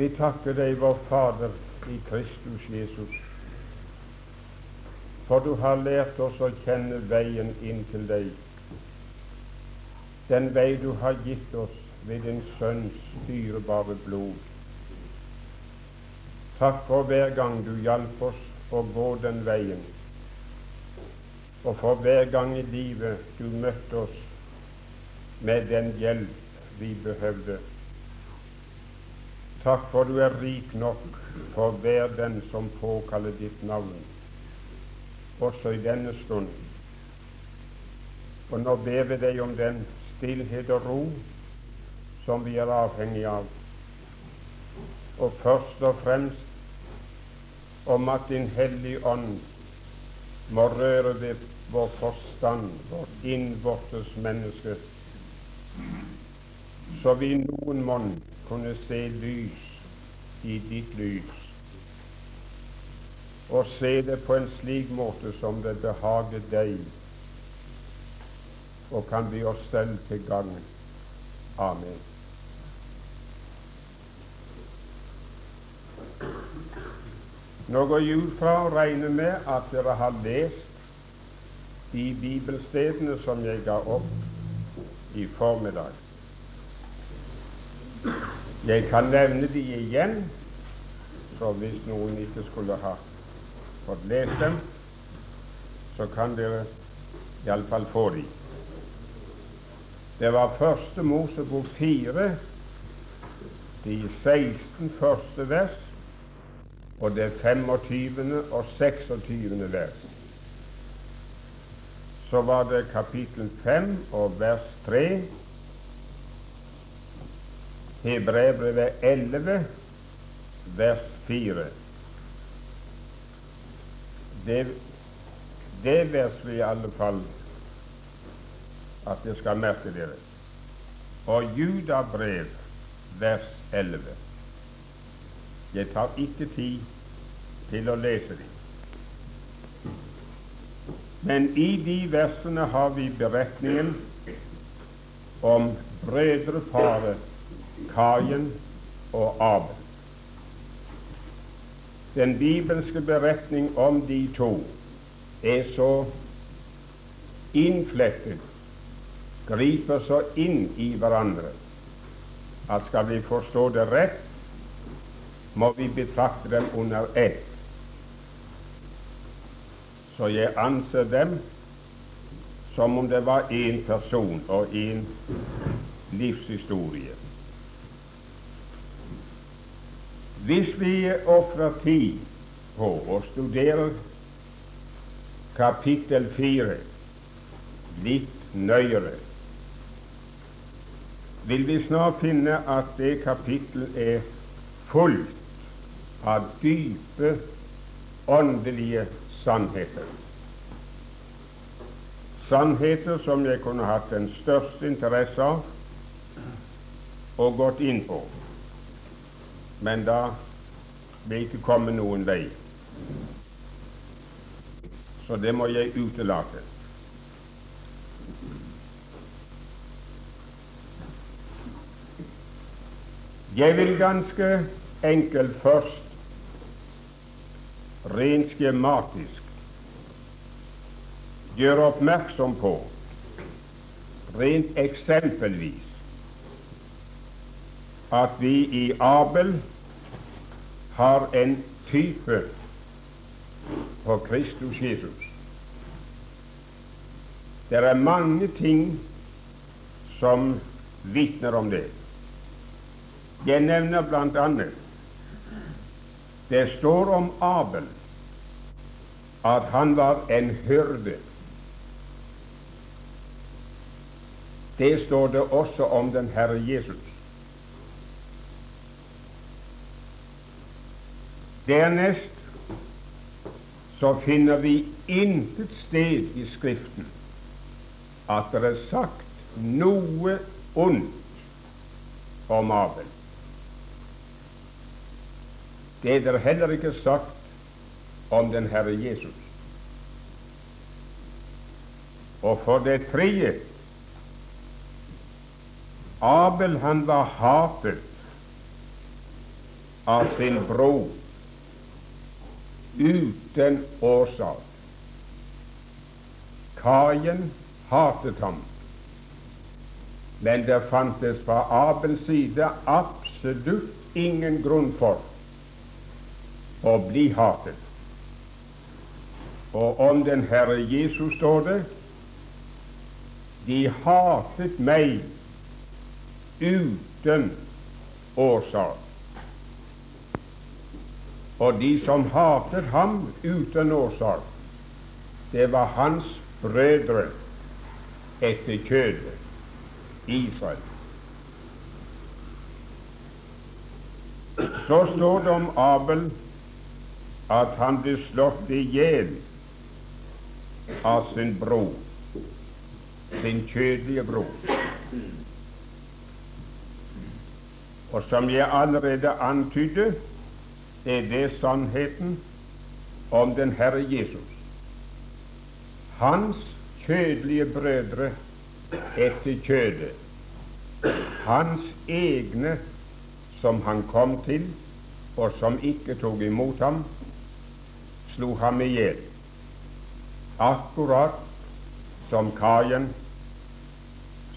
Vi takker deg, vår Fader i Kristus Jesus, for du har lært oss å kjenne veien inn til deg, den vei du har gitt oss ved din Sønns dyrebare blod. Takk for hver gang du hjalp oss å gå den veien, og for hver gang i livet du møtte oss med den hjelp vi behøvde. Takk for du er rik nok for hver den som påkaller ditt navn, også i denne stund. Og nå ber vi deg om den stillhet og ro som vi er avhengig av, og først og fremst om at Din Hellige Ånd må røre ved vår forstand, vårt innvortes menneske, så vi noen monn kunne se lys i ditt lys, og se det på en slik måte som det behager deg, og kan bli oss selv til gagn. Amen. Nå går jeg ut fra å regne med at dere har lest de bibelstedene som jeg ga opp i formiddag. Jeg kan nevne de igjen, så hvis noen ikke skulle ha fått lest dem, så kan dere iallfall få de. Det var første Mosebok 4, de 16 første vers, og det 25. og 26. vers. Så var det kapittel 5 og vers 3 Hebreerbrevet 11, vers 4. Det, det vers vil i alle fall at det skal merke dere. Og Judabrev, vers 11. Jeg tar ikke tid til å lese dem. Men i de versene har vi beretningen om brødreparet Kain og Abel. Den bibelske beretning om de to er så innflettet, griper så inn i hverandre, at skal vi forstå det rett, må vi betrakte dem under ett. Så jeg anser dem som om det var én person og én livshistorie. Hvis vi ofrer tid på å studere kapittel fire litt nøyere, vil vi snart finne at det kapittelet er fullt av dype åndelige sannheter. Sannheter som jeg kunne hatt den største interesse av og gått inn på men da vil ikke komme noen vei. Så det må jeg utelate. Jeg vil ganske enkelt først, rent skjematisk, gjøre oppmerksom på, rent eksempelvis, at vi i Abel har en type på Kristus Jesus. Det er mange ting som vitner om det. Jeg nevner bl.a. det står om Abel at han var en hyrde. Det står det også om den Herre Jesus. Dernest så finner vi intet sted i Skriften at det er sagt noe ondt om Abel. Det er det heller ikke sagt om den Herre Jesus. Og for det tredje Abel han var hatet av sin bror uten årsak. Kajen hatet ham, men det fantes fra Abels side absolutt ingen grunn for å bli hatet. Og om den Herre Jesus står det de hatet meg uten årsak. Og de som hatet ham uten årsak, det var hans brødre etter kjødet, Israel. Så står det om Abel at han ble slått i hjel av sin bror, sin kjødelige bror. Og som jeg allerede antydet, er det sannheten om den Herre Jesus. Hans kjødelige brødre etter kjødet, hans egne som han kom til, og som ikke tok imot ham, slo ham i hjel, akkurat som Kajen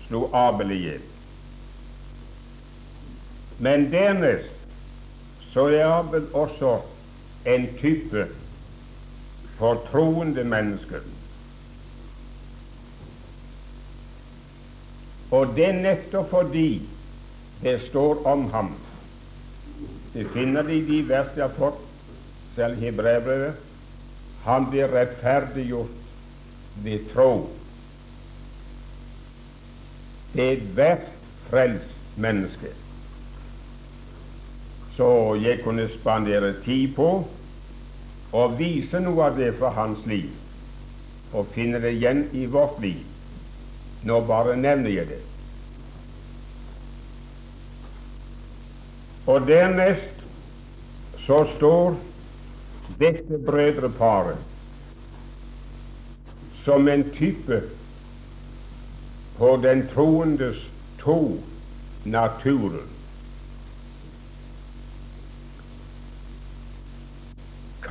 slo Abel i hjel. Men dernest så er Abel også en type for troende mennesker. Og det er nettopp fordi det står om ham. Det finner de i de vers jeg har fått, selv i brevbrevet. Han blir rettferdiggjort ved tro. Det er ethvert frelst menneske. Så jeg kunne spandere tid på å vise noe av det fra hans liv, og finne det igjen i vårt liv. Nå bare nevner jeg det. Og dernest så står dette brødreparet som en type på den troendes to naturer.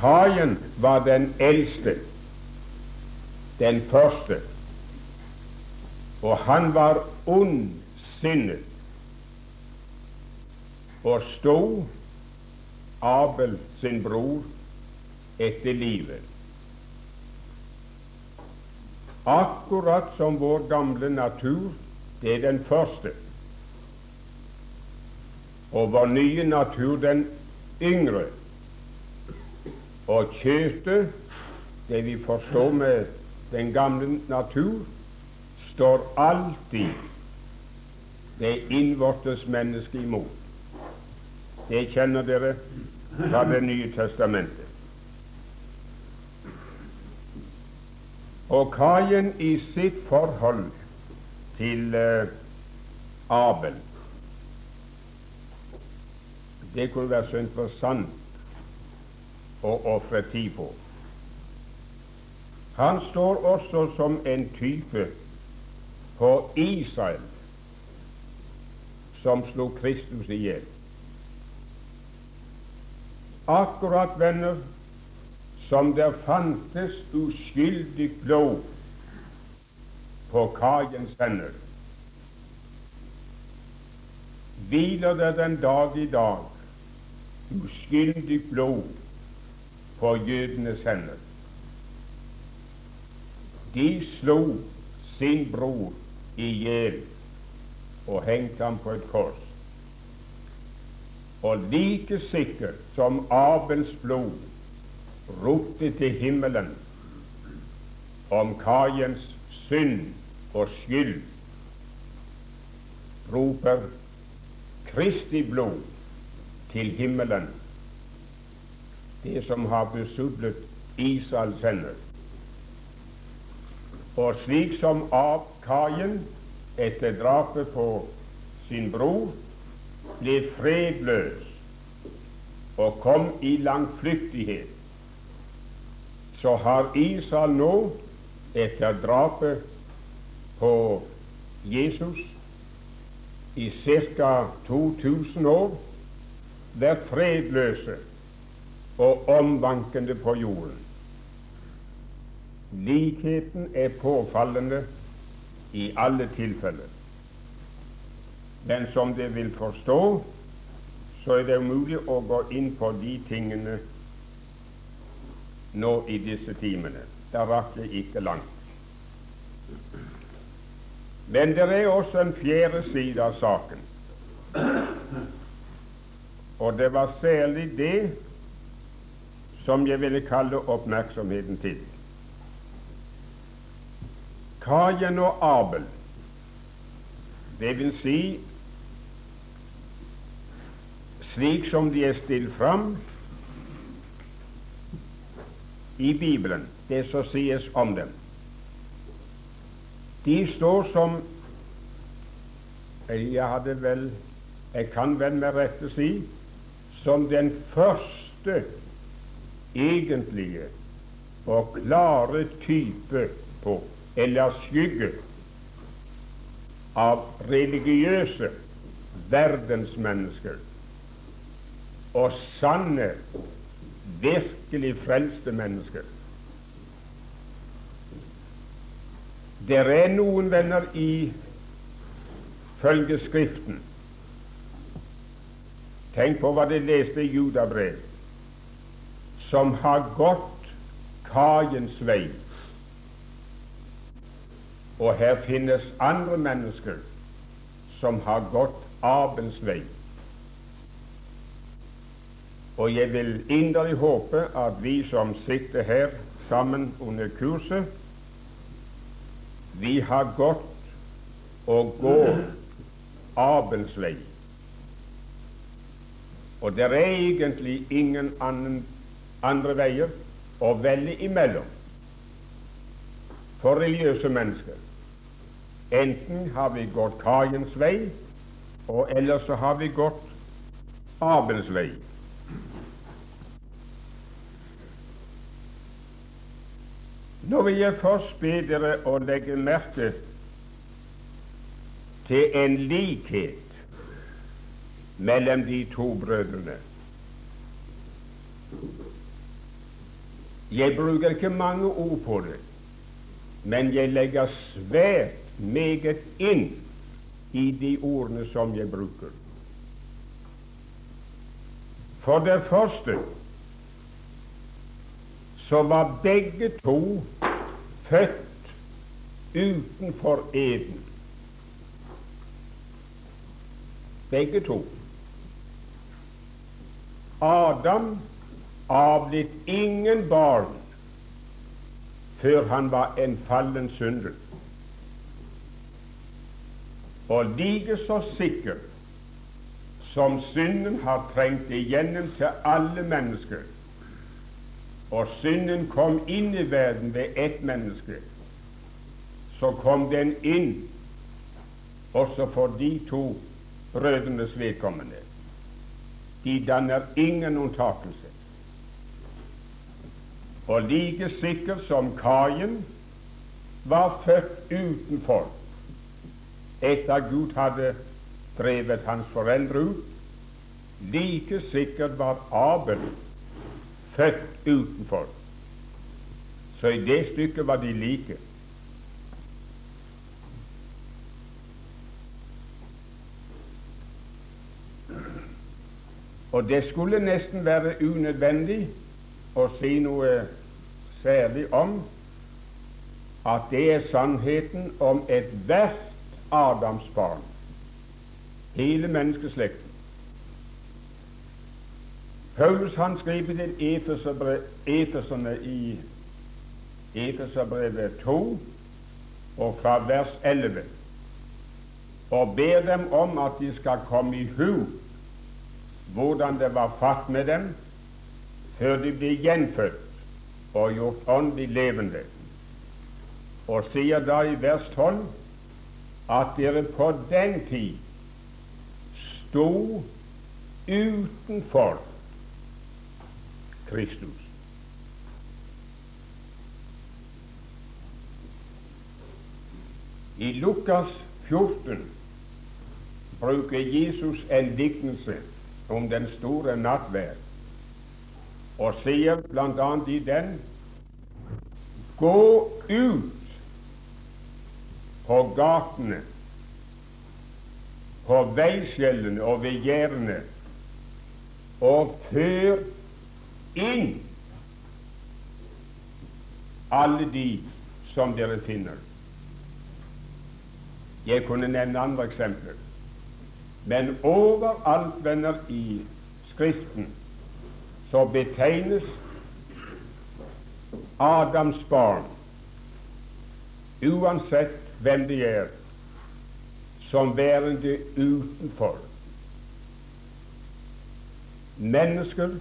Kain var den eldste, den første, og han var ondsinnet og sto Abel sin bror etter livet. Akkurat som vår gamle natur, det er den første, og vår nye natur den yngre. Og kjøttet, det vi forstår med den gamle natur, står alltid det innvortes mennesket imot. Det kjenner dere fra Det nye testamentet. Og Kain i sitt forhold til uh, Abel Det kunne være så interessant å ofre tid på. Han står også som en type på Israel som slo Kristus i hjel. Akkurat, venner, som det fantes uskyldig blod på kaiens hender, hviler det den dag i dag uskyldig blod på jødenes hender. De slo sin bror i hjel og hengte ham på et kors. Og like sikkert som Abels blod ropte til himmelen om Kajens synd og skyld, roper Kristi blod til himmelen det som har besudlet Israels sønner. Og slik som av Kajen etter drapet på sin bror ble fredløs og kom i langflyktighet, så har Israel nå, etter drapet på Jesus i ca. 2000 år, vært fredløse og omvankende på jorden. Likheten er påfallende i alle tilfeller. Men som det vil forstå, så er det umulig å gå inn på de tingene nå i disse timene. Da rakk jeg ikke langt. Men det er også en fjerde side av saken. Og det var særlig det som jeg ville kalle oppmerksomheten til. Kajen og Abel, det vil si slik som de er stilt fram i Bibelen, det som sies om dem. De står som Jeg hadde vel Jeg kan vel med rette si som den første egentlige og klare type på, eller skygge, av religiøse verdensmennesker. Og sanne, virkelig frelste mennesker. Det er noen venner i følge Skriften Tenk på hva de leste i Judabrev, som har gått Kajens vei. Og her finnes andre mennesker som har gått Abels vei. Og jeg vil inderlig håpe at vi som sitter her sammen under kurset, vi har gått og går Abels vei. Og det er egentlig ingen annen, andre veier å velge imellom for religiøse mennesker. Enten har vi gått kaiens vei, og ellers så har vi gått Abels vei. Nå vil jeg først be dere å legge merke til en likhet mellom de to brødrene. Jeg bruker ikke mange ord på det, men jeg legger svært meget inn i de ordene som jeg bruker. For det første så var begge to født utenfor eden. Begge to. Adam avlitt ingen barn før han var en fallen synder. Og like så sikker som synden har trengt igjennom til alle mennesker, og synden kom inn i verden ved ett menneske, så kom den inn også for de to brødrenes vedkommende de danner ingen unntakelse. Og like sikkert som Kain var født utenfor etter at Gud hadde drevet hans foreldre ut, like sikkert var Abel født utenfor. Så i det stykket var de like. Og det skulle nesten være unødvendig å si noe særlig om at det er sannheten om ethvert Adams barn, hele menneskeslekten. Paulus han skriver til Efeserne i Efeserbrevet 2 og fra vers 11 og ber dem om at de skal komme i hu hvordan det var fatt med dem før de blir gjenfødt og gjort åndelig levende, og sier da i vers 12 at dere på den tid sto utenfor Kristus. I Lukas 14 bruker Jesus en lignelse om den store nattverd, og sier bl.a. i den Gå ut på gatene, på veiskjellene og ved gjerdene, og før inn alle de som dere finner. Jeg kunne nevne andre eksempler. Men overalt, venner, i Skriften så betegnes Adams barn, uansett hvem de er, som værende utenfor. Mennesker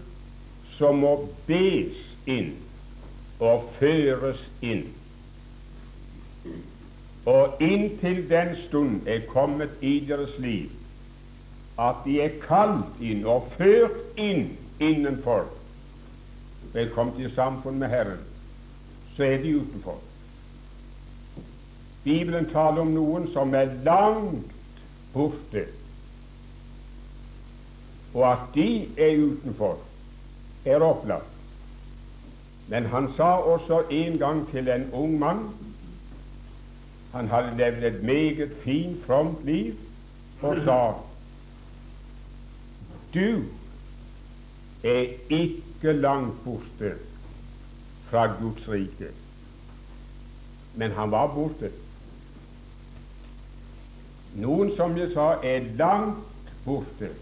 som må bes inn og føres inn. Og inntil den stund er kommet i deres liv at de er kalt inn og ført inn innenfor ved kommet i samfunn med Herren, så er de utenfor. Bibelen taler om noen som er langt borte, og at de er utenfor, er opplagt. Men han sa også en gang til en ung mann Han hadde levd et meget fint, fromt liv, og sa du er ikke langt borte fra Guds rike. Men han var borte. Noen, som jeg sa, er langt borte.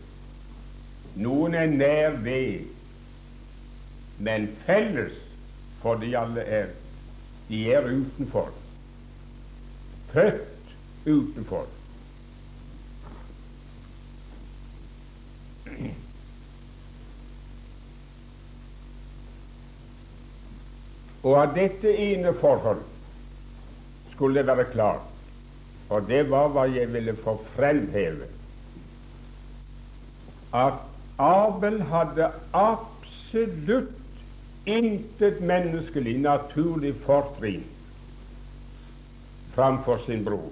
Noen er nær ved. Men felles for de alle er de er utenfor. Født utenfor. Og av dette ene forhold skulle det være klart, og det var hva jeg ville få fremheve, at Abel hadde absolutt intet menneskelig naturlig fortrinn framfor sin bror.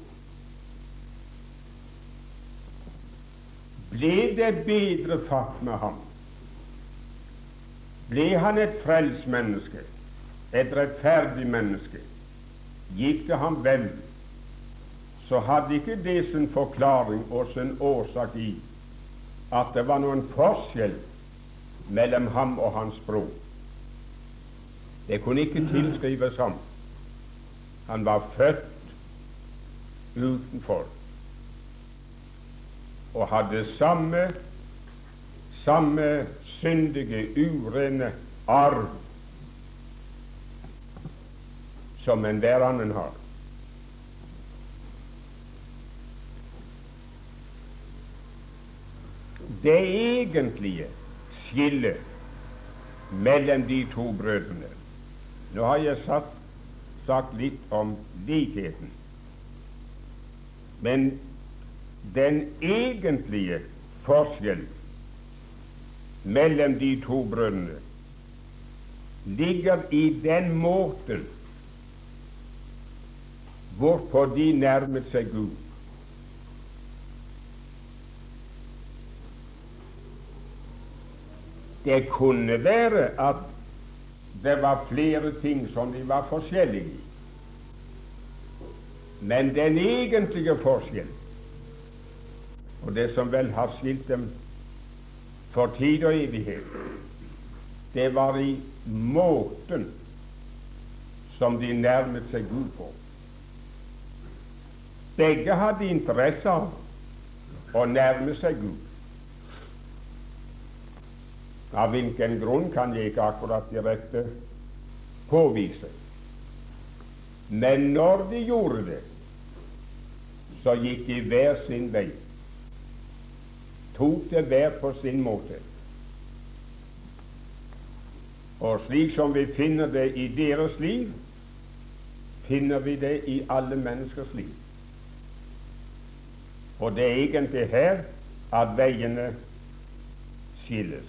Ble det bedre fatt med ham? Ble han et frelst menneske? Et rettferdig menneske, gikk det ham vel, så hadde ikke det sin forklaring og sin årsak i at det var noen forskjell mellom ham og hans bror. Det kunne ikke tilskrives ham. Han var født utenfor og hadde samme, samme syndige, urene arv som enhver annen har. Det egentlige skillet mellom de to brødrene Nå har jeg sagt, sagt litt om likheten, men den egentlige forskjell mellom de to brødrene ligger i den måten hvorpå de nærmet seg Gud. Det kunne være at det var flere ting som de var forskjellige i. Men den egentlige forskjell, og det som vel har skilt dem for tid og evighet, det var i måten som de nærmet seg Gud på. Begge hadde interesse av å nærme seg Gud. Av hvilken grunn kan jeg ikke akkurat direkte påvise. Men når de gjorde det, så gikk de hver sin vei. Tok det hver på sin måte. Og slik som vi finner det i deres liv, finner vi det i alle menneskers liv. Og det er egentlig her at veiene skilles.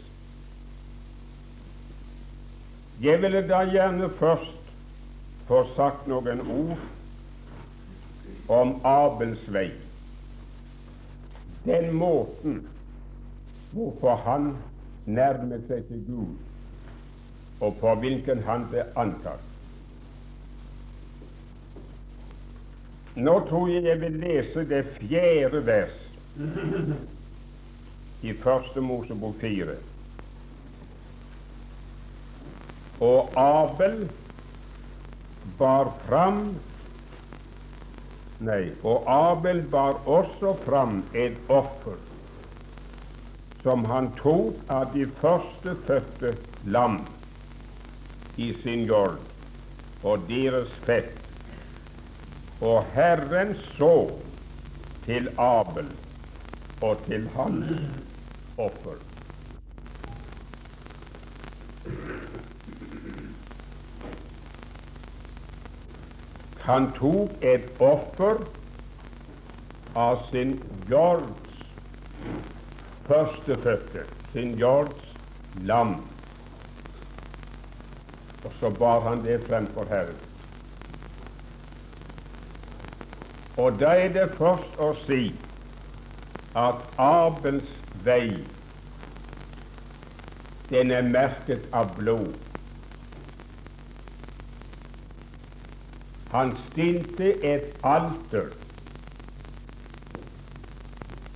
Jeg ville da gjerne først få sagt noen ord om Abels vei. Den måten hvorfor han nærmet seg til Gud, og på hvilken han ble antatt. Nå tror jeg jeg vil lese det fjerde vers i Første Mosebok fire. Og Abel bar fram Nei, og Abel bar også fram et offer som han tok av de førstefødte lam i sin jord og deres fett. Og Herren så til Abel og til hans offer. Han tok et offer av sin jords førstefødte, sin jords lam, og så bar han det fremfor Herren. Og da er det først å si at Abels vei, den er merket av blod. Han stilte et alter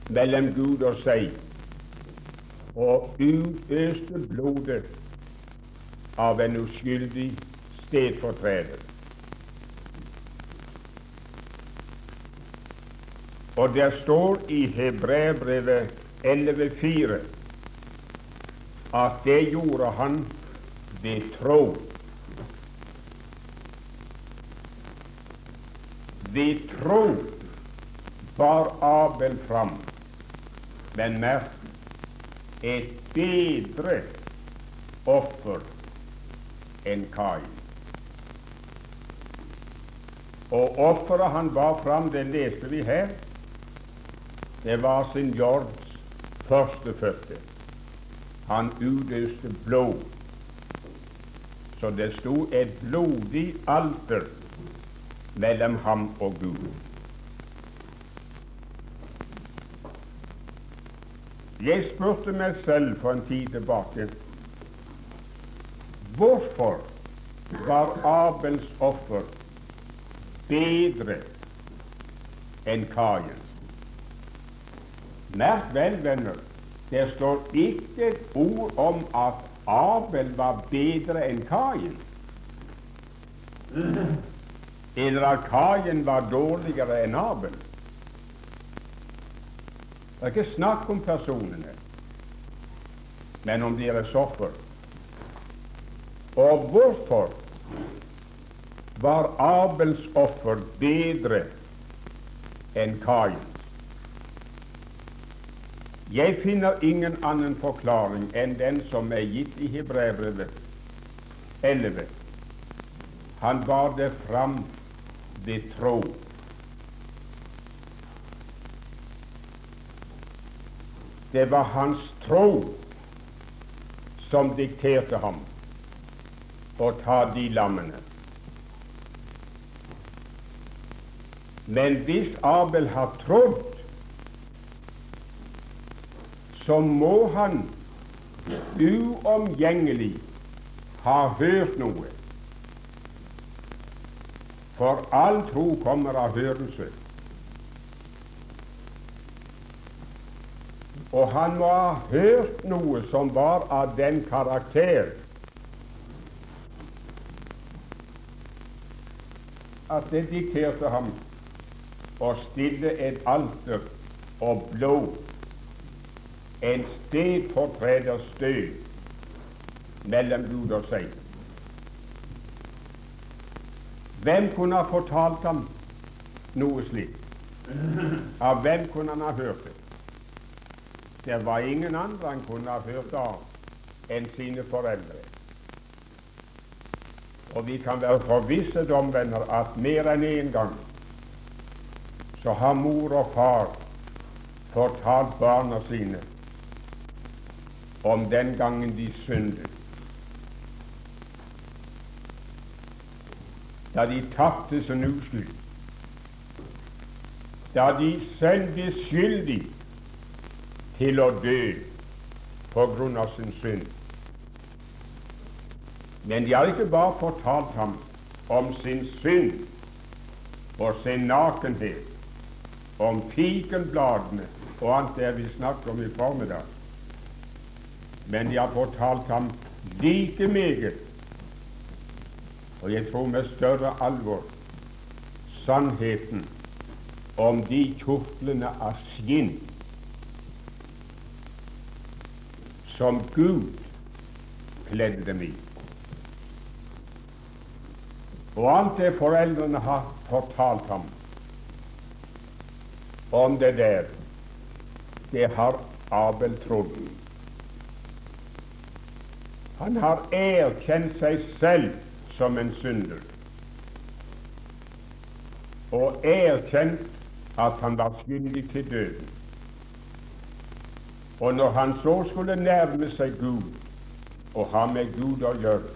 mellom Gud og seg og utøste blodet av en uskyldig stedfortreder. Og det står i Hebreabrevet 11,4 at det gjorde han ved tro. Ved tro bar Abel fram, men merk et bedre offer enn Kain. Og offeret han bar fram, det leste vi her, det var sin jords førstefødte. Han utøste blod. Så det sto et blodig alter mellom ham og Gud. Jeg spurte meg selv for en tid tilbake hvorfor var Abels offer bedre enn Kajens? Merk vel, venner, det står ikke et ord om at Abel var bedre enn Kain eller at Kain var dårligere enn Abel. Det er ikke snakk om personene, men om deres offer. Og hvorfor var Abels offer bedre enn Kains? Jeg finner ingen annen forklaring enn den som er gitt i Hebrevet 11. Han bar det fram ved tro. Det var hans tro som dikterte ham å ta de lammene. Men hvis Abel har trodd, så må han uomgjengelig ha hørt noe for all tro kommer av hørelse. Og han må ha hørt noe som var av den karakter at det dikterte ham å stille et alter og blå en stedfortreders død mellom Gud og seg. Hvem kunne ha fortalt ham noe slikt? Av hvem kunne han ha hørt det? Det var ingen andre han kunne ha hørt av enn sine foreldre. Og vi kan være forvisset om, venner, at mer enn én en gang så har mor og far fortalt barna sine om den gangen de syndet da de tapte så nuselig. da de selv ble skyldig til å dø på grunn av sin synd. Men de har ikke bare fortalt ham om sin synd og sin nakenhet, om fikenbladene og alt det vi snakket om i formiddag, men de har fortalt ham like meget, og jeg tror med større alvor, sannheten om de kjortlene av skinn som Gud kledde dem i. Og alt det foreldrene har fortalt ham om det der, det har Abel trodd. Han har erkjent seg selv som en synder og erkjent at han var skyldig til døden. Og når han så skulle nærme seg Gud og ha med Gud å gjøre,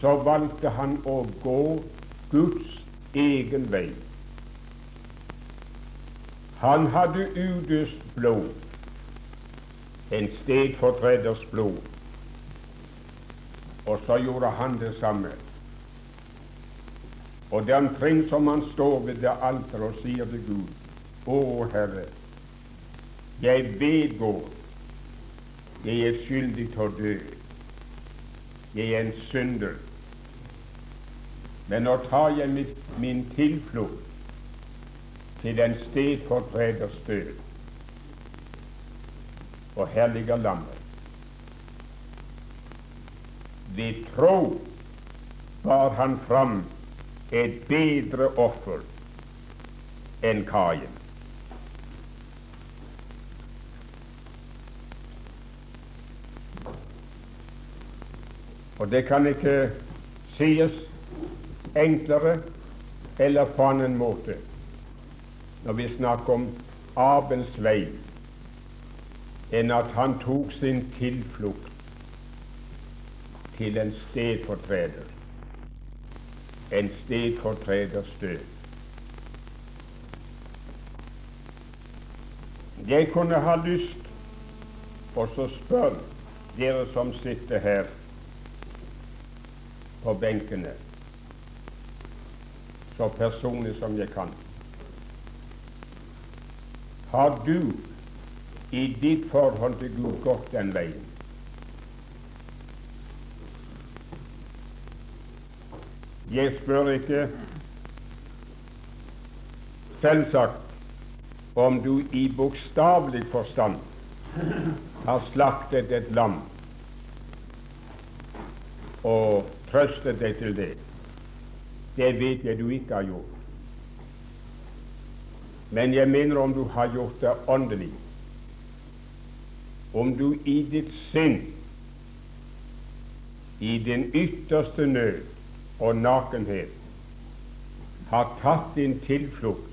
så valgte han å gå Guds egen vei. Han hadde udøst blod, en stedfortreders blod, og så gjorde han det samme. Og det er omkring som han står ved det alteret og sier til Gud, Å Herre, jeg vedgår jeg er skyldig til å dø. Jeg er en synder. Men nå tar jeg min tilflukt til en stedfortreders død. Og her ligger lammet. Ved tro bar han fram et bedre offer enn Kain. Og det kan ikke sies enklere eller på annen måte når vi snakker om Abels vei, enn at han tok sin tilflukt til en stedfortreder, en stedfortreders død. Jeg kunne ha lyst og så spørre dere som sitter her på benkene, så personlig som jeg kan. Har du i ditt forhold til Gud gått den veien? Jeg spør ikke selvsagt om du i bokstavelig forstand har slaktet et lam og trøstet deg til det. Det vet jeg du ikke har gjort. Men jeg mener om du har gjort det åndelig, om du i ditt sinn, i din ytterste nød og nakenhet, har tatt din tilflukt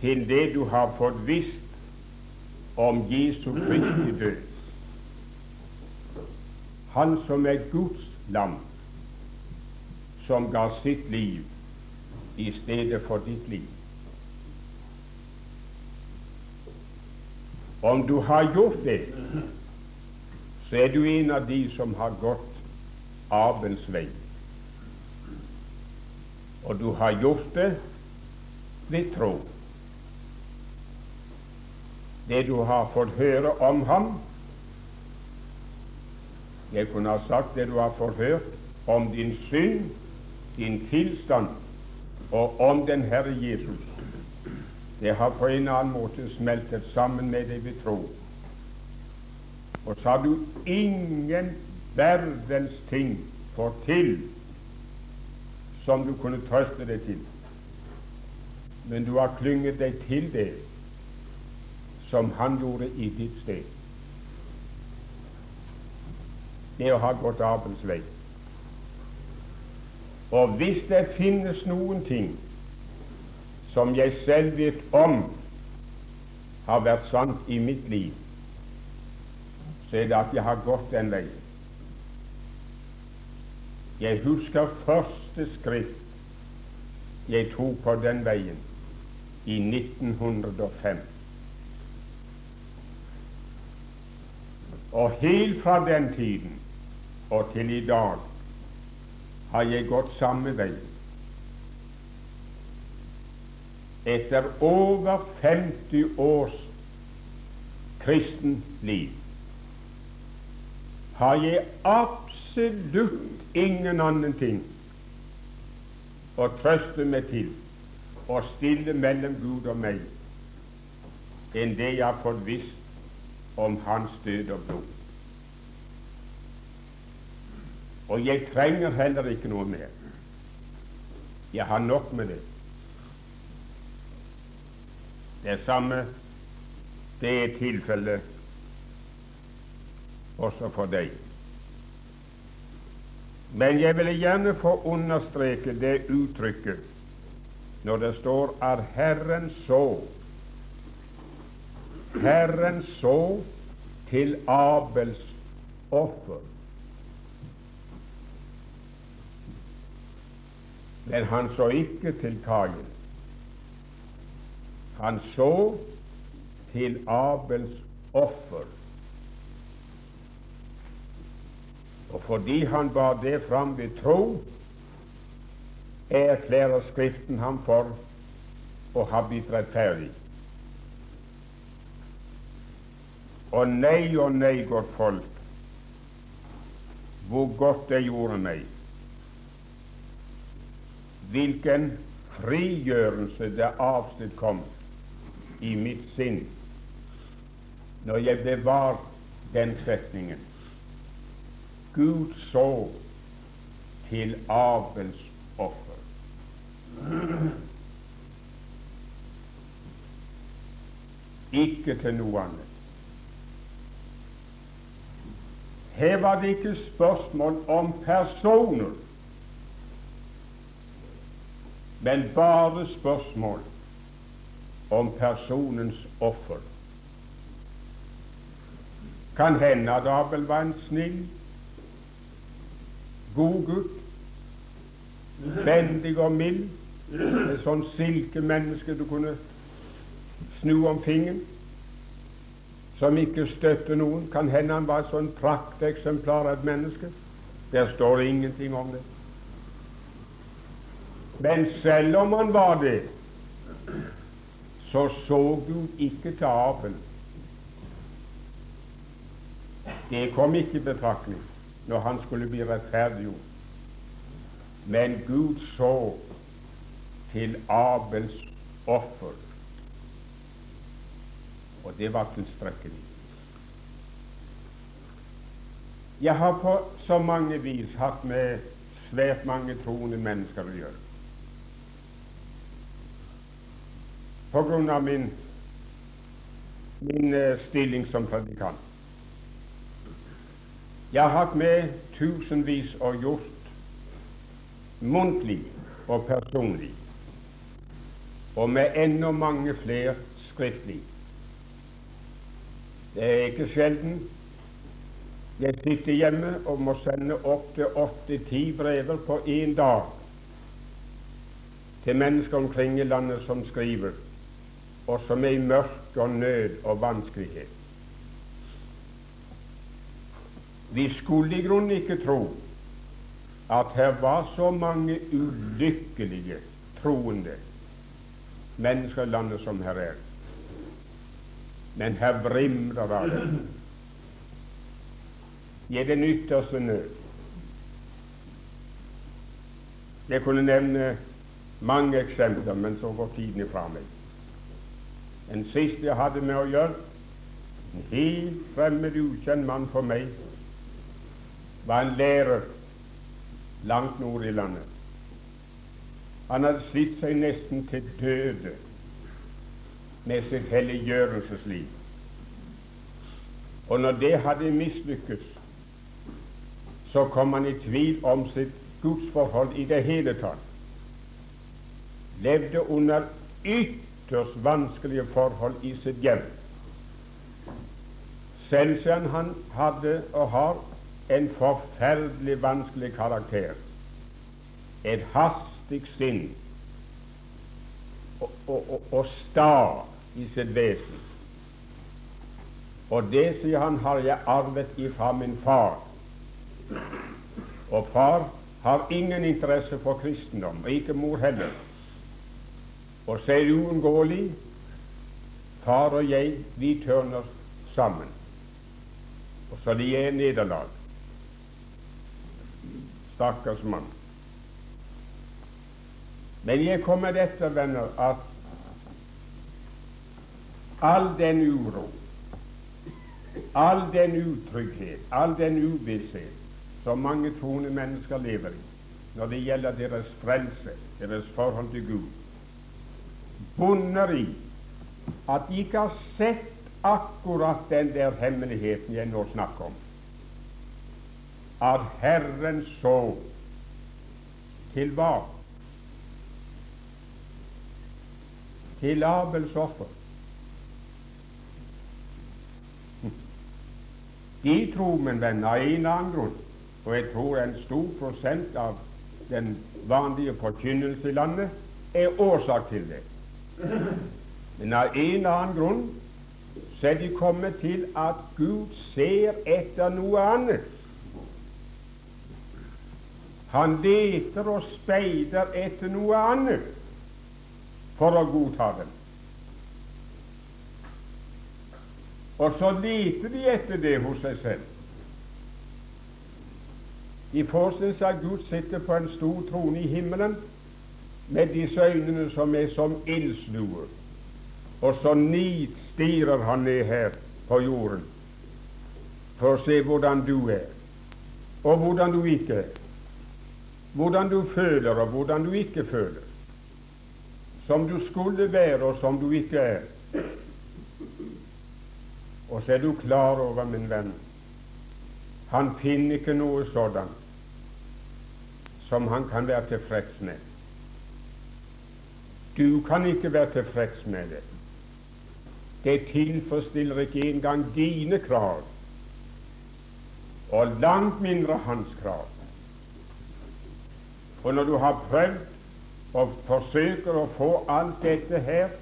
til det du har fått visst om Jesu Kristi død. Han som er Guds lam, som ga sitt liv i stedet for ditt liv. Om du har gjort det, så er du en av de som har gått arvens vei. Og du har gjort det ved tro. Det du har fått høre om ham, jeg kunne ha sagt det du har fått høre om din synd, din tilstand og om den Herre Jesus. Det har på en annen måte smeltet sammen med det vi tror. Og så har du ingen verdens ting for til som du kunne trøste deg til. Men du har klynget deg til det som han gjorde i ditt sted det å ha gått Abels vei. Og hvis det finnes noen ting som jeg selv vet om har vært sant i mitt liv, så er det at jeg har gått den veien. Jeg husker første skritt jeg tok på den veien i 1905. Og helt fra den tiden og til i dag har jeg gått samme vei. Etter over 50 års kristen liv har jeg absolutt ingen annen ting å trøste meg til og stille mellom Gud og meg enn det jeg har fått visst om Hans død og blod. Og jeg trenger heller ikke noe mer. Jeg har nok med det. Det samme det er tilfellet også for deg. Men jeg vil gjerne få understreke det uttrykket når det står at Herren så Herren så til Abels offer. Men han så ikke til Kain. Han så til Abels offer. Og fordi han bar det fram ved tro, erklærer Skriften ham for å ha blitt rettferdig. Og nei og nei, godt folk, hvor godt det gjorde meg. Hvilken frigjørelse det avstedkom. kom i mitt sinn når jeg bevar den setningen. Gud så til Abels offer. Ikke til noe annet. Her var det ikke spørsmål om personer, men bare spørsmål om personens offer. Kan hende at Abel var en snill god gutt, vennlig og mild, et sånn silkemenneske du kunne snu om fingeren, som ikke støtte noen. Kan hende han var et sånt prakteksemplar av et menneske. Der står ingenting om det. Men selv om han var det, så så Gud ikke til Abel. Det kom ikke i betraktning når han skulle bli rettferdiggjort. Men Gud så til Abels offer, og det var tilstrekkelig. Jeg har på så mange vis hatt med svært mange troende mennesker å gjøre. Av min, min uh, stilling som predikant. Jeg har hatt med tusenvis og gjort muntlig og personlig, og med enda mange flere skriftlig. Det er ikke sjelden jeg sitter hjemme og må sende opp til åtte-ti brever på én dag til mennesker omkring i landet som skriver, og som er i mørke og nød og vanskelighet. Vi skulle i grunnen ikke tro at her var så mange ulykkelige troende mennesker i landet som her er. Men her vrimler av det. I den ytterste nød. Jeg kunne nevne mange eksempler, men så går tiden ifra meg. Den siste jeg hadde med å gjøre, en helt fremmed, ukjent mann for meg, var en lærer langt nord i landet. Han hadde slitt seg nesten til døde med sitt helliggjørelsesliv. Og når det hadde mislykkes, så kom han i tvil om sitt gudsforhold i det hele tatt. Levde under ytterst vanskelige forhold i sitt hjem. Senseren han hadde og har en forferdelig vanskelig karakter, et hastig sinn og, og, og sta i sitt vesen. Og det, sier han, har jeg arvet ifra min far. Og far har ingen interesse for kristendom, og ikke mor heller. Og så er det uunngåelig far og jeg, vi tørner sammen. Og så det er nederlag. Stakkars mann. Men jeg kommer etter, venner, at all den uro, all den utrygghet, all den uvisshet som mange troende mennesker lever i når det gjelder deres frelse, deres forhold til Gud, bunner i at de ikke har sett akkurat den der hemmeligheten jeg nå snakker om. At Herren så til hva? Til Abels offer. De tror, min venn, av en annen grunn, og jeg tror en stor prosent av den vanlige forkynnelse i landet er årsak til det. Men av en eller annen grunn så er de kommet til at Gud ser etter noe annet. Han leter og speider etter noe annet for å godta dem. Og så leter de etter det hos seg selv. De forestiller seg at Gud sitter på en stor trone i himmelen med disse øynene som er som ildsluer, og så nitstirrer han ned her på jorden for å se hvordan du er, og hvordan du ikke er, hvordan du føler, og hvordan du ikke føler, som du skulle være, og som du ikke er. Og så er du klar over, min venn, han finner ikke noe sånn som han kan være tilfreds med. Du kan ikke være tilfreds med det. Det tilfredsstiller ikke engang dine krav, og langt mindre hans krav. Og når du har prøvd og forsøker å få alt dette her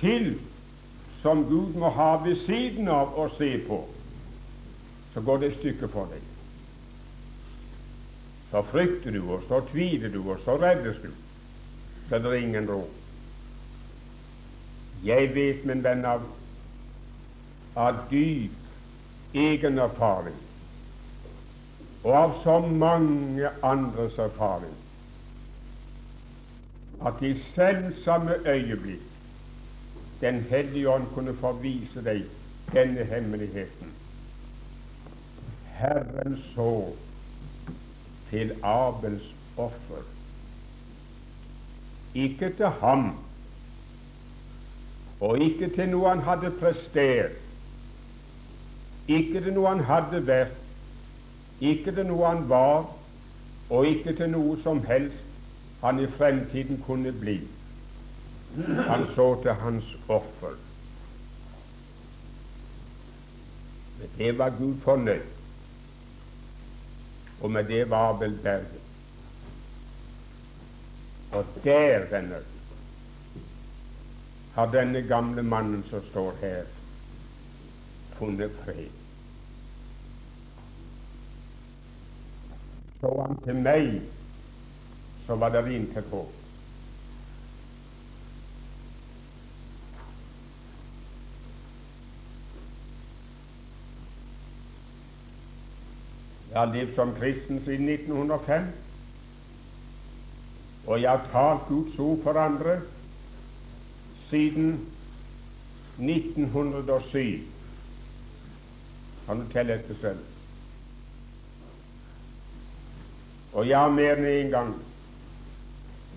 til som Gud må ha ved siden av å se på, så går det et stykke for deg. Så frykter du, og så tviler du, og så reddes du. Så det er ingen ro. Jeg vet, min venn, av, dyp egen erfaring og av så mange andres erfaring at i selvsamme øyeblikk den hellige ånd kunne få vise deg denne hemmeligheten. Herren så til Abels offer, ikke til ham, og ikke til noe han hadde prestert, ikke til noe han hadde vært, ikke til noe han var, og ikke til noe som helst han i fremtiden kunne bli. Han så til hans offer. Med det var Gud fornøyd, og med det var vel berget. Og der, venner, har denne gamle mannen som står her, funnet fred. Så han til meg, så var det intet håp. Jeg har levd som kristen siden 1905, og jeg har talt Guds ord for andre siden 1907. Kan du telle etter selv? Og jeg har mer enn en gang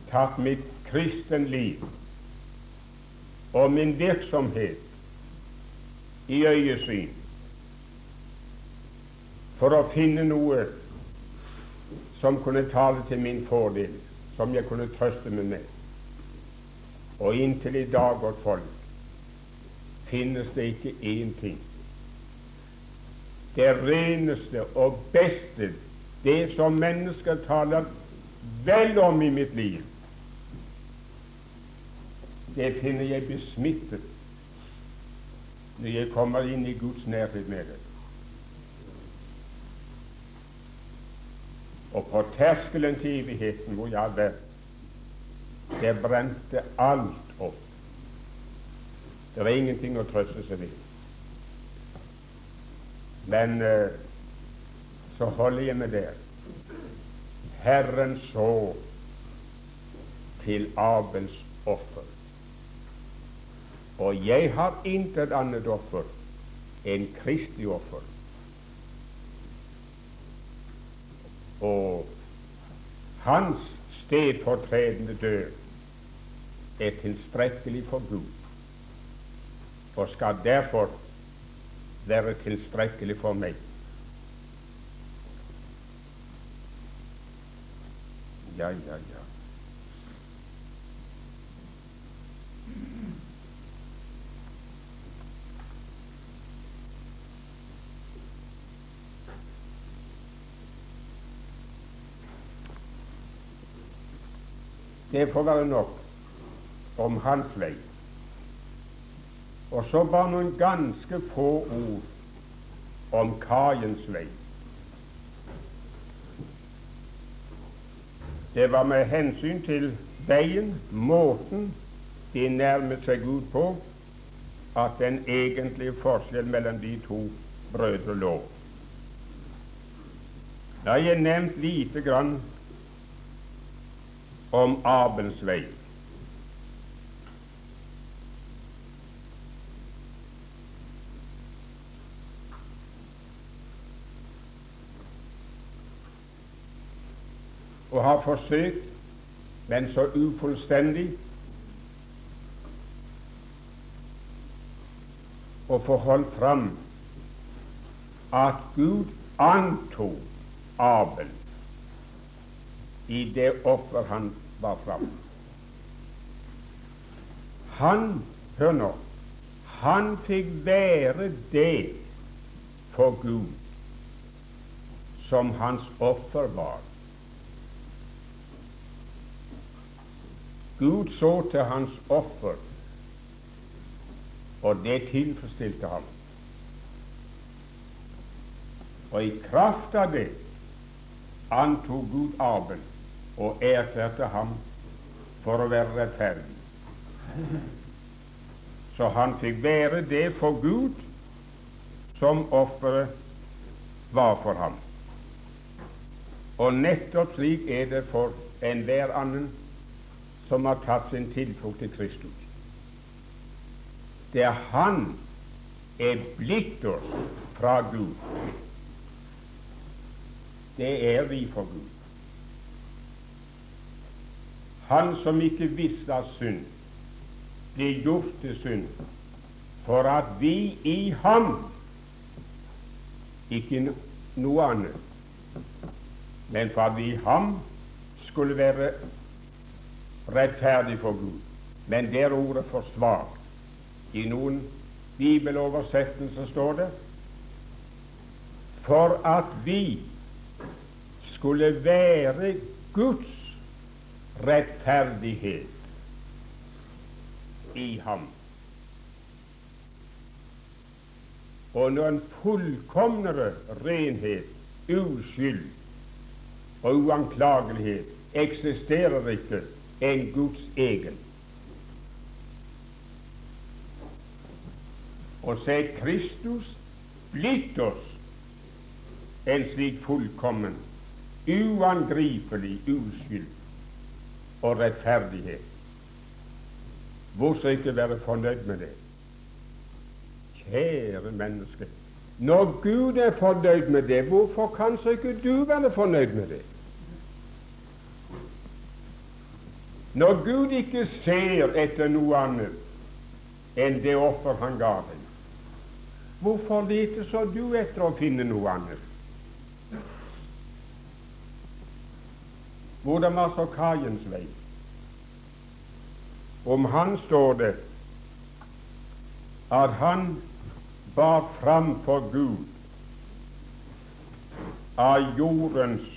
tatt mitt kristenliv og min virksomhet i øyesyn for å finne noe som kunne tale til min fordel, som jeg kunne trøste meg med. Og inntil i dag, godt folk, finnes det ikke én ting. Det reneste og beste, det som mennesker taler vel om i mitt liv, det finner jeg besmittet når jeg kommer inn i Guds nærhet med det. Og på terskelen til evigheten, hvor jeg var, der brente alt opp. Det er ingenting å trøste seg ved. Men uh, så holder jeg meg der. Herren så til Abels offer. Og jeg har intet annet offer enn Kristi offer. Og hans stedfortredende død er tilstrekkelig for Gud og skal derfor være tilstrekkelig for meg. Ja, ja, ja. Det får være nok om hans vei. Og så bare noen ganske få ord om Kaiens vei. Det var med hensyn til veien, måten de nærmet seg Gud på, at den egentlige forskjellen mellom de to brødre lå. Da har jeg nevnt lite grann om Abels vei. og har forsøkt, men så ufullstendig, å få holdt fram at Gud antok Abel i det offer han var fram. Han, hør nå, han fikk være det for Gud som hans offer var. Gud så til hans offer, og det tilfredsstilte ham. Og i kraft av det antok Gud Abel og erklærte ham for å være rettferdig. Så han fikk være det for Gud som offeret var for ham. Og nettopp slik er det for enhver annen som har tatt sin tilflukt til Kristus. Der Han er blitt oss fra Gud. Det er vi for Gud. Han som ikke visste av synd, ble gjort til synd for at vi i ham ikke noe annet, men for at vi i ham skulle være rettferdig for Gud. Men det er ordet for svakt. I noen bibeloversettelser står det for at vi skulle være Guds rettferdighet i ham. Og når en fullkomnere renhet, uskyld og uanklagelighet eksisterer ikke enn Guds egen. Og så er Kristus blitt oss en slik fullkommen, uangripelig uskyld og rettferdighet. Hvorfor ikke være fornøyd med det? Kjære menneske, når Gud er fornøyd med det, hvorfor kan så ikke du være fornøyd med det? Når Gud ikke ser etter noe annet enn det offer han ga deg, hvorfor leter så du etter å finne noe annet? Hvordan var så kaiens vei? Om han står det at han bar fram for Gud av jordens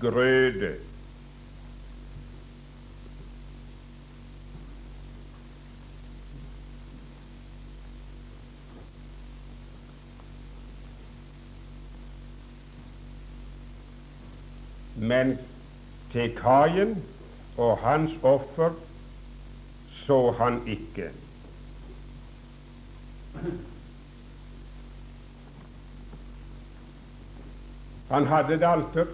grøde. Men til Kain og hans offer så han ikke. Han hadde et alter.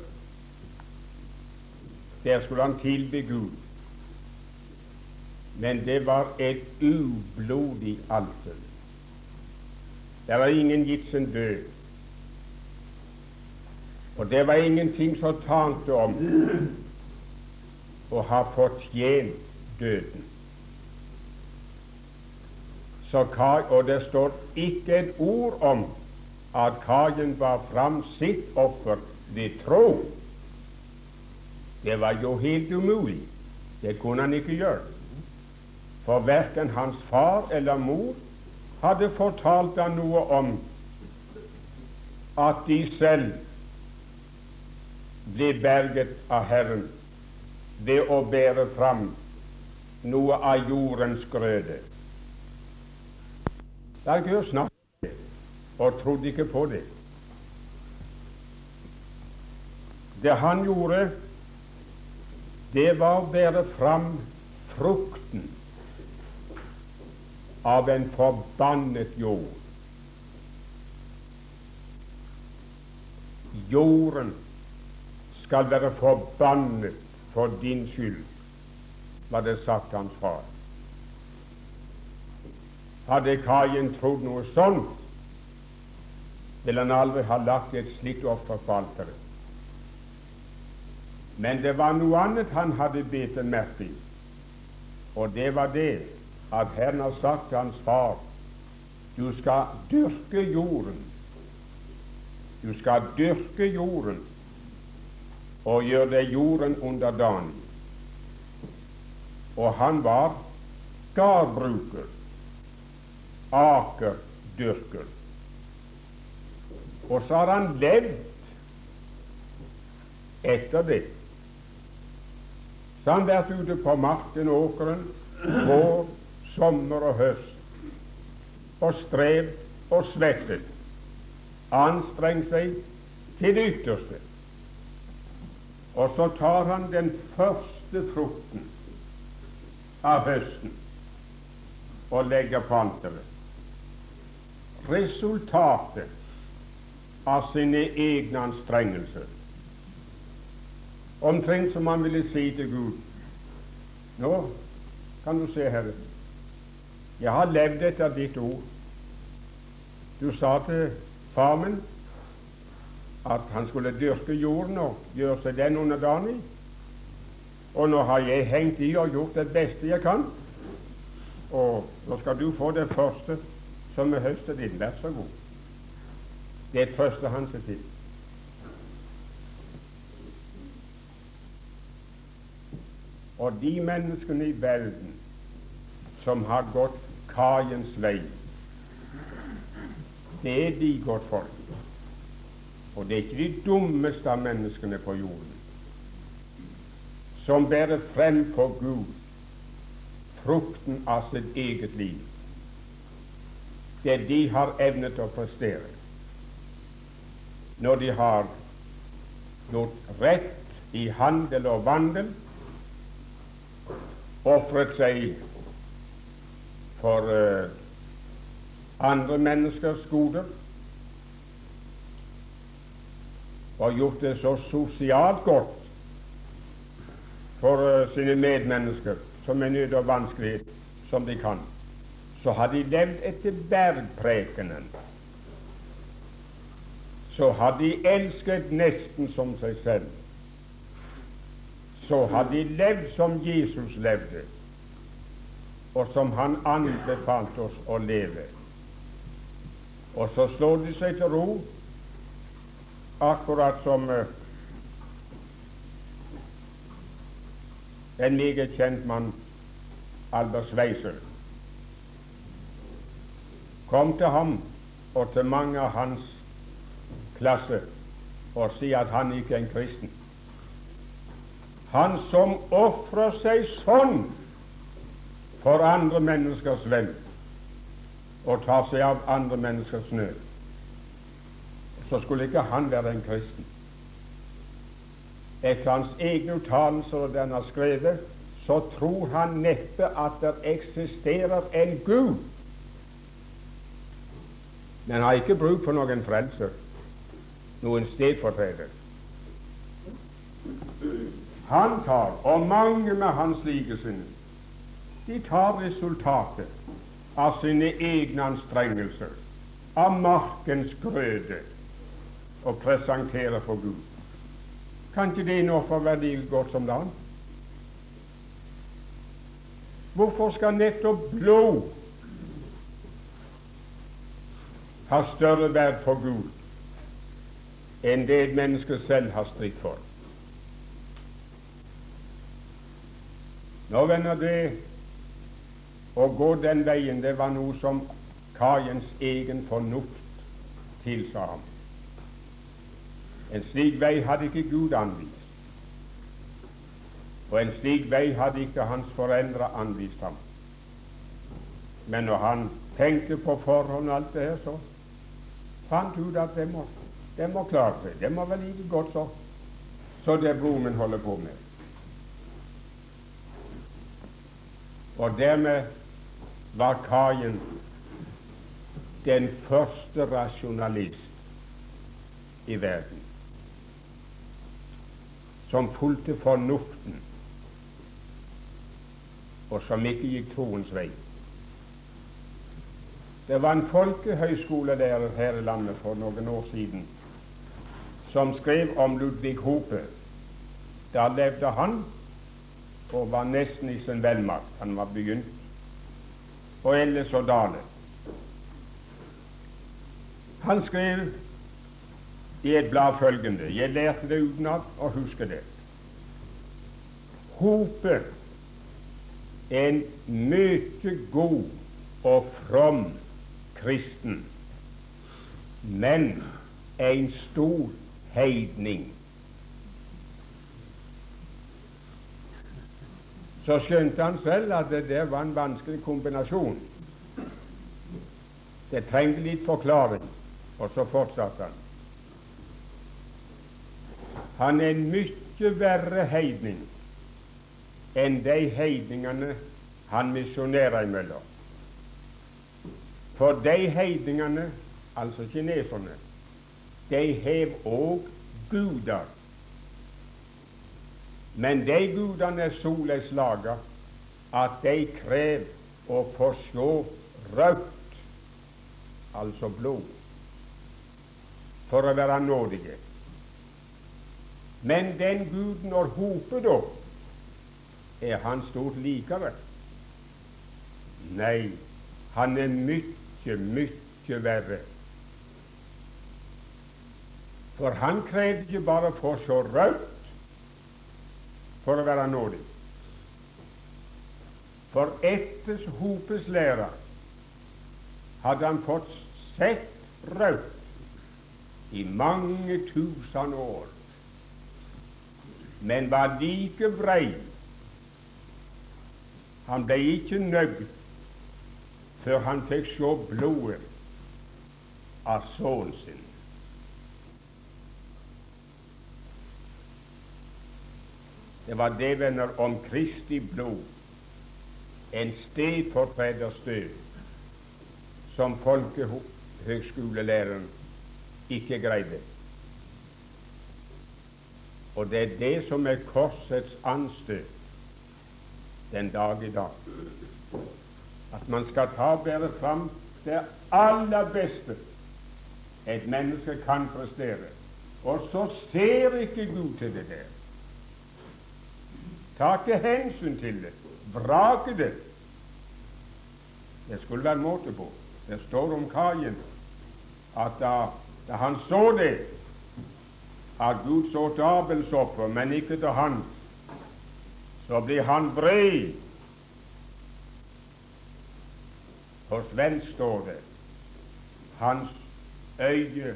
Der skulle han tilby Gud. Men det var et ublodig alter. Det var ingen gitt sin død. Og det var ingenting som talte om å har fortjent døden. Så, og det står ikke et ord om at Kajen bar fram sitt offer ved tro. Det var jo helt umulig. Det kunne han ikke gjøre. For verken hans far eller mor hadde fortalt ham noe om at de selv ble berget av Herren ved å bære fram noe av jordens grøde. Da er ikke å snakke og trodde ikke på det. Det han gjorde, det var å bære fram frukten av en forbannet jord. Jorden skal være forbannet for din skyld, var det sagt hans far. Hadde Kajen trodd noe sånt, ville han aldri ha lagt et slikt offer på alteret. Men det var noe annet han hadde bitt merke i, og det var det at Herren har sagt til hans far du skal dyrke jorden. Du skal dyrke jorden og gjøre deg jorden underdanig. Og han var gardbruker, akerdyrker. Og så har han levd etter det. Så han vært ute på marken og åkeren vår, sommer og høst og strev og svettet, anstrengt seg til det ytterste. Og så tar han den første frukten av høsten og legger på alteret. Resultatet av sine egne anstrengelser. Omtrent som han ville si til Gud Nå kan du se, Herre, jeg har levd etter ditt ord. Du sa til far min at han skulle dyrke jorden og gjøre seg den underdanig. Og nå har jeg hengt i og gjort det beste jeg kan. Og nå skal du få det første som er høstet din. Vær så god. Det trøster han seg til. Og de menneskene i verden som har gått Kaiens vei, det er de godt folk. Og det er ikke de dummeste av menneskene på jorden som bærer frem for Gud frukten av sitt eget liv. Det de har evnet å prestere når de har gjort rett i handel og vandel, ofret seg for uh, andre menneskers goder og gjort det så sosialt godt for uh, sine medmennesker som er nødt og vanskelig som de kan, så har de levd etter bergprekenen så har de elsket nesten som seg selv. Så har de levd som Jesus levde, og som han anbefalte oss å leve. Og så slår de seg til ro, akkurat som uh, en meget kjent mann, Albert Schweitzer, kom til ham og til mange av hans klasse og si at han ikke er en kristen. Han som ofrer seg sånn for andre menneskers venn og tar seg av andre menneskers nød, så skulle ikke han være en kristen. etter hans egne uttalelser og den har skrevet, så tror han neppe at det eksisterer en Gud. Men har ikke bruk for noen frelser, noen stedfortreder. Han tar, og mange med hans likesinnede, de tar resultatet av sine egne anstrengelser, av markens grøde, og presentere for Gud. Kan ikke det nå få verdi godt som land? Hvorfor skal nettopp blod ha større verd for Gud enn det et menneske selv har stridd for? Nå venner det å gå den veien, det var noe som Kajens egen fornuft tilsa ham. En slik vei hadde ikke Gud anvist. Og en slik vei hadde ikke hans foreldre anvist ham. Men når han tenkte på forhånd alt det her, så fant ut at det må, det må klare seg. Det må være like godt så, så det broren holder på med. Og dermed var Kajen den første rasjonalist i verden som fulgte fornuften og som ikke gikk troens vei. Det var en folkehøyskolelærer her i landet for noen år siden som skrev om Ludvig Hope. Da levde han og var nesten i sin velmakt. Han var begynt. Og ellers og Dale. Han skrev i et blad følgende Jeg lærte det utenat og husker det. Hope en mye god og from kristen, men en stor heidning. Så skjønte han selv at det der var en vanskelig kombinasjon. Det trengte litt forklaring, og så fortsatte han. Han er en mye verre heidning enn de heidningene han misjonerer imellom. For de heidningene, altså kineserne, de hev òg guder. Men de gudene er såleis laga at de krever å få se rødt, altså blod, for å være nådige. Men den guden når Hopet da, er han stort likevel? Nei, han er mye, mye verre. For han krevde ikke bare å få se rødt for å være nådig. For etter Hopes lære hadde han fått sett rødt i mange tusen år, men var like brei han ble ikke nøyd før han fikk se blodet av sønnen sin. Det var det, venner, om Kristi blod, en stedfortreders død, som folkehøgskolelæreren ikke greide. Og det er det som er korsets anstøt den dag i dag. At man skal ta og bære fram det aller beste et menneske kan prestere. Og så ser ikke Gud til det der. Ta ikke hensyn til det. Vrake det. Det skulle være måte på. Det står om kaien at da, da han så det, at Gud så til Abels offer, men ikke til hans, så blir han bred. På svensk står det hans øye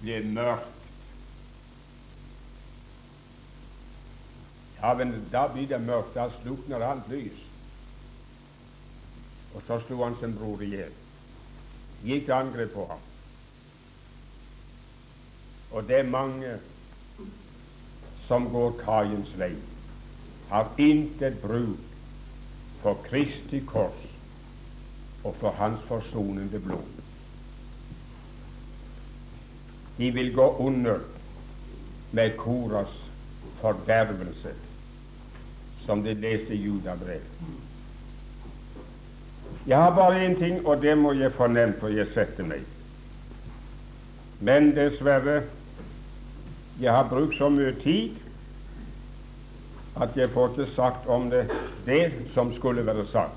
blir mørkt. Ja, men da blir det mørkt. Da slukner alt lys. Og så slo han sin bror i hjel. Gikk angrep på ham. Og det er mange som går Kaiens vei, har intet bruk for Kristi kors og for Hans forsonende blod. De vil gå under med Koras fordervelse, som de leser i Judabrev. Jeg har bare én ting, og det må jeg nevnt, for jeg setter meg. Men dessverre, jeg har brukt så mye tid at jeg får ikke sagt om det det som skulle være sagt.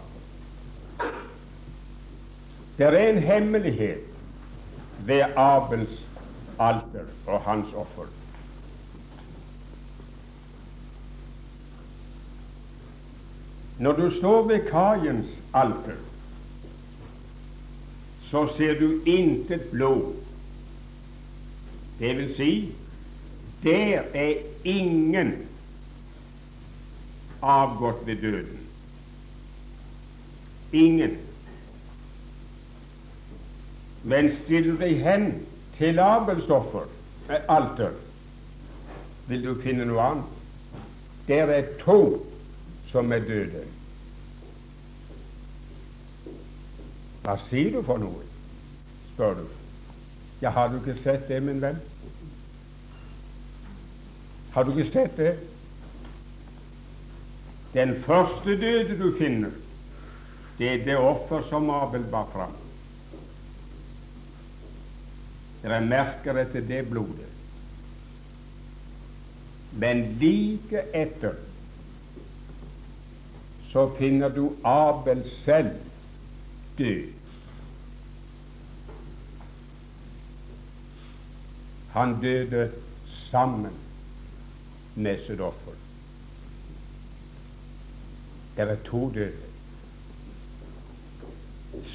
Det er en hemmelighet ved Abels alter og hans offer. Når du står ved Kaiens alter, så ser du intet blod. Det vil si, der er ingen avgått ved døden. Ingen. Men stiller deg hen til Abels offer, eh, alter, vil du finne noe annet. Der er to som er døde. Hva sier du for noe? spør du. Ja, har du ikke sett det, min venn? Har du ikke sett det? Den første døde du finner, det er det offer som Abel bar fram. Dere merker etter det blodet. Men like etter så finner du Abel selv død. Han døde sammen med. Det var to døde.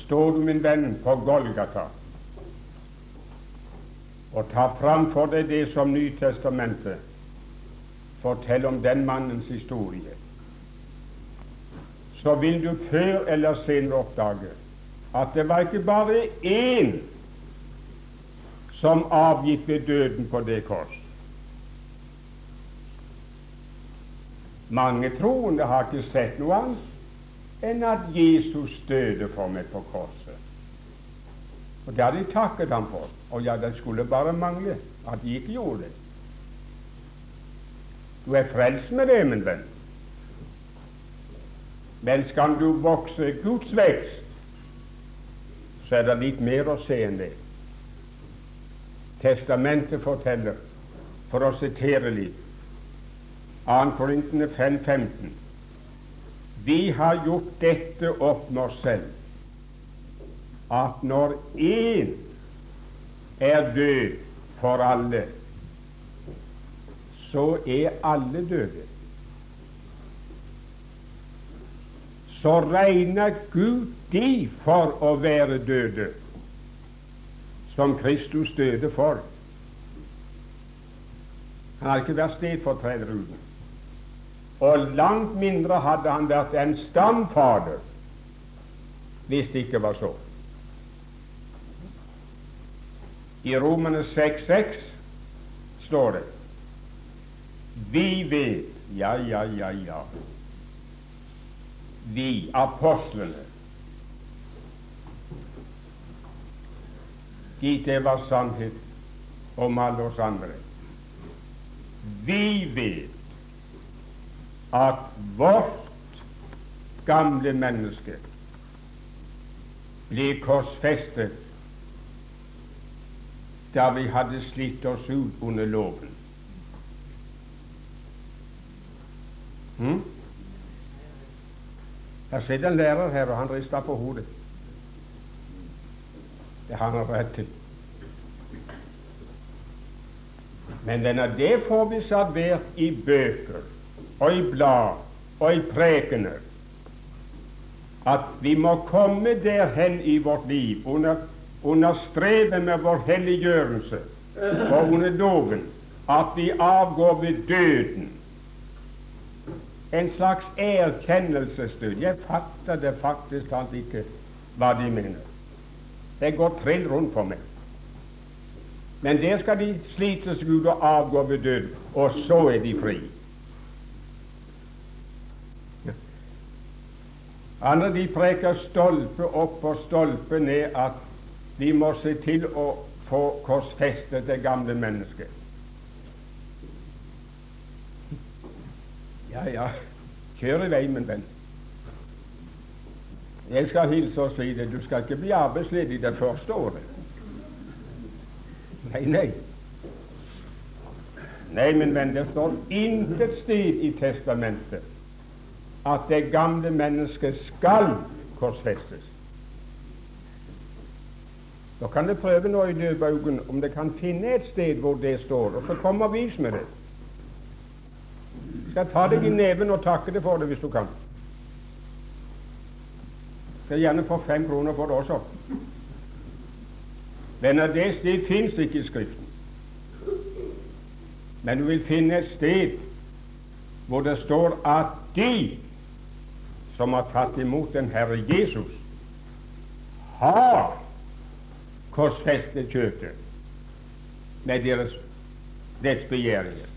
Står du, min venn, på Golgata og tar fram for deg det som Nytestamentet forteller om den mannens historie, så vil du før eller senere oppdage at det var ikke bare én som avgikk ved døden på det kors. Mange troende har ikke sett noe annet enn at Jesus døde for meg på korset. Og Det har de takket ham for. Og ja, det skulle bare mangle at de ikke gjorde det. Du er frelst med det, min venn. Men skal du vokse Guds vekst, så er det litt mer å se enn det. Testamentet forteller, for å sitere litt, 2. Korintene 5.15 Vi har gjort dette opp med oss selv, at når én er død for alle, så er alle døde. Så regner Gud de for å være døde som Kristus døde for. Han har ikke vært stedfortreder uten. Og langt mindre hadde han vært en stamfader hvis det ikke var så. I Romene 6,6 står det Vi vet Ja, ja, ja, ja. Vi, apostlene, gitt det var sannhet om alle oss andre. Vi vet at vårt gamle menneske ble korsfestet da vi hadde slitt oss ut under loven. Hmm? Der sitter en lærer her, og han rister på hodet. Det har han rett til. Men denne, det får vi servert i bøker og i blad og i prekener at vi må komme derhen i vårt liv under, under strevet med vår helliggjørelse og under loven at vi avgår ved døden. En slags erkjennelsesdød. Jeg fatter det faktisk talt ikke, hva de mener. Det går trill rundt for meg. Men der skal de slite seg ut og avgå ved døden, og så er de fri. Andre de preker stolpe opp og stolpe ned at de må se til å få korsfestet det gamle mennesket. Ja, ja, kjør i vei, min venn. Jeg skal hilse og si det, du skal ikke bli arbeidsledig det første året. Nei, nei. Nei, min venn, det står intet sted i testamentet at det gamle mennesket skal korsfestes. Da kan du prøve nå i dødbaugen om det kan finne et sted hvor det står, og så kom og vis med det. Skal ta deg i neven og takke deg for det hvis du kan. Skal gjerne få fem kroner for det også. Venner, det sted fins ikke i Skriften. Men du vil finne et sted hvor det står at de som har tatt imot den Herre Jesus, har korsfestet kjøttet med deres dets begjæringer.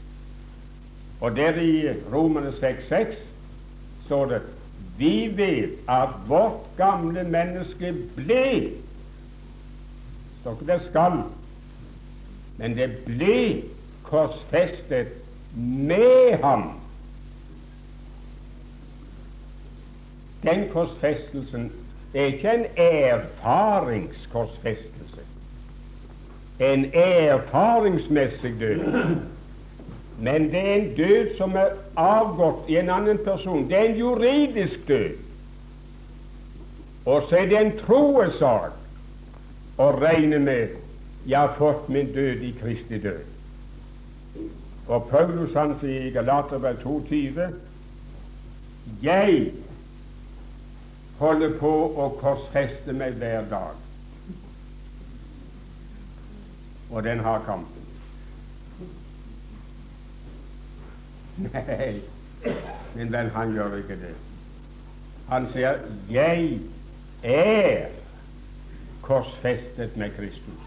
Og der i Romerne 6,6 står det vi vet at vårt gamle menneske ble står ikke det skal, men det ble korsfestet med ham. Den korsfestelsen er ikke en erfaringskorsfestelse, en erfaringsmessig død. Men det er en død som er avgått i en annen person. Det er en juridisk død. Og så er det en troesak å regne med jeg har fått min død i Kristi død. Og Paulus han sier i Galaterbrev 22.: Jeg holder på å korsfeste meg hver dag. Og den har kampen. Nei, min venn, han gjør ikke det. Han sier 'Jeg er korsfestet med Kristus'.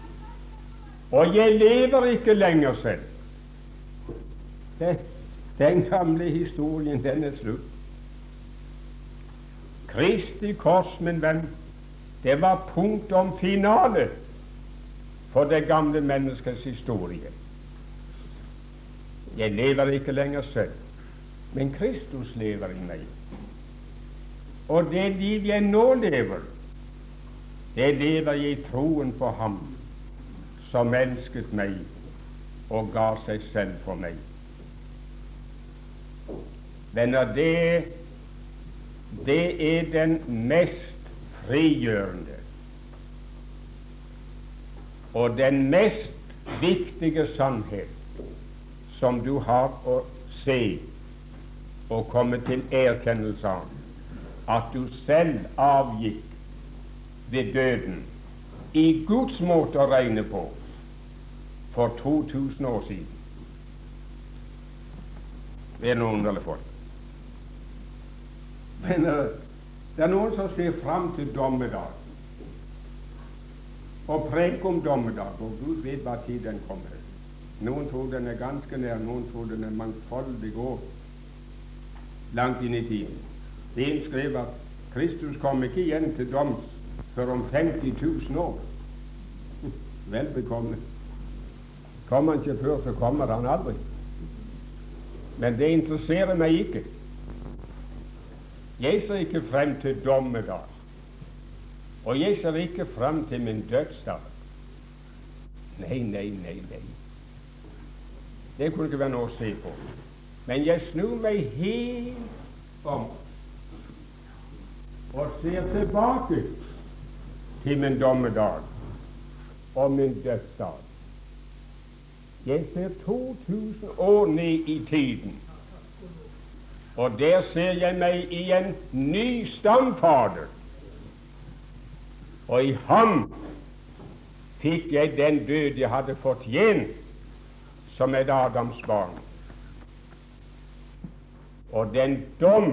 Og jeg lever ikke lenger selv. Den gamle historien, den er slutt. Kristi kors, min venn, det var punktum finale for det gamle menneskets historie. Jeg lever ikke lenger selv, men Kristus lever i meg. Og det liv jeg nå lever, det lever jeg i troen på Ham som elsket meg og ga seg selv for meg. Venner, det, det er den mest frigjørende og den mest viktige sannhet som du har å se og komme til erkjennelse av, at du selv avgikk ved døden i Guds måte å regne på for 2000 år siden. Det er noen underlige folk. Men uh, det er noen som ser fram til dommedag og preker om dommedag, og Gud vet hva tid den kommer. Noen tror den er ganske nær, noen tror den er mangfoldig og langt inn i tiden. En skrev at Kristus kom ikke igjen til doms før om 50 000 år. Vel bekomme. Kommer han ikke før, så kommer han aldri. Men det interesserer meg ikke. Jeg ser ikke frem til dommedag, og jeg ser ikke frem til min dødsdag. Nei, nei, nei, nei. Det kunne ikke være noe å se på. Men jeg snur meg helt om og ser tilbake til min dommedag og min dødsdag. Jeg ser 2000 år ned i tiden, og der ser jeg meg i en ny stamfader. Og i ham fikk jeg den død jeg hadde fortjent som et Adams barn. Og den dom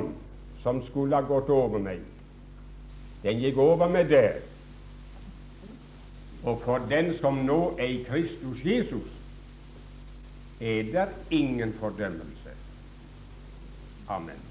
som skulle ha gått over meg, den gikk over meg der. Og for den som nå er i Kristus Jesus, er det ingen fordømmelse. Amen.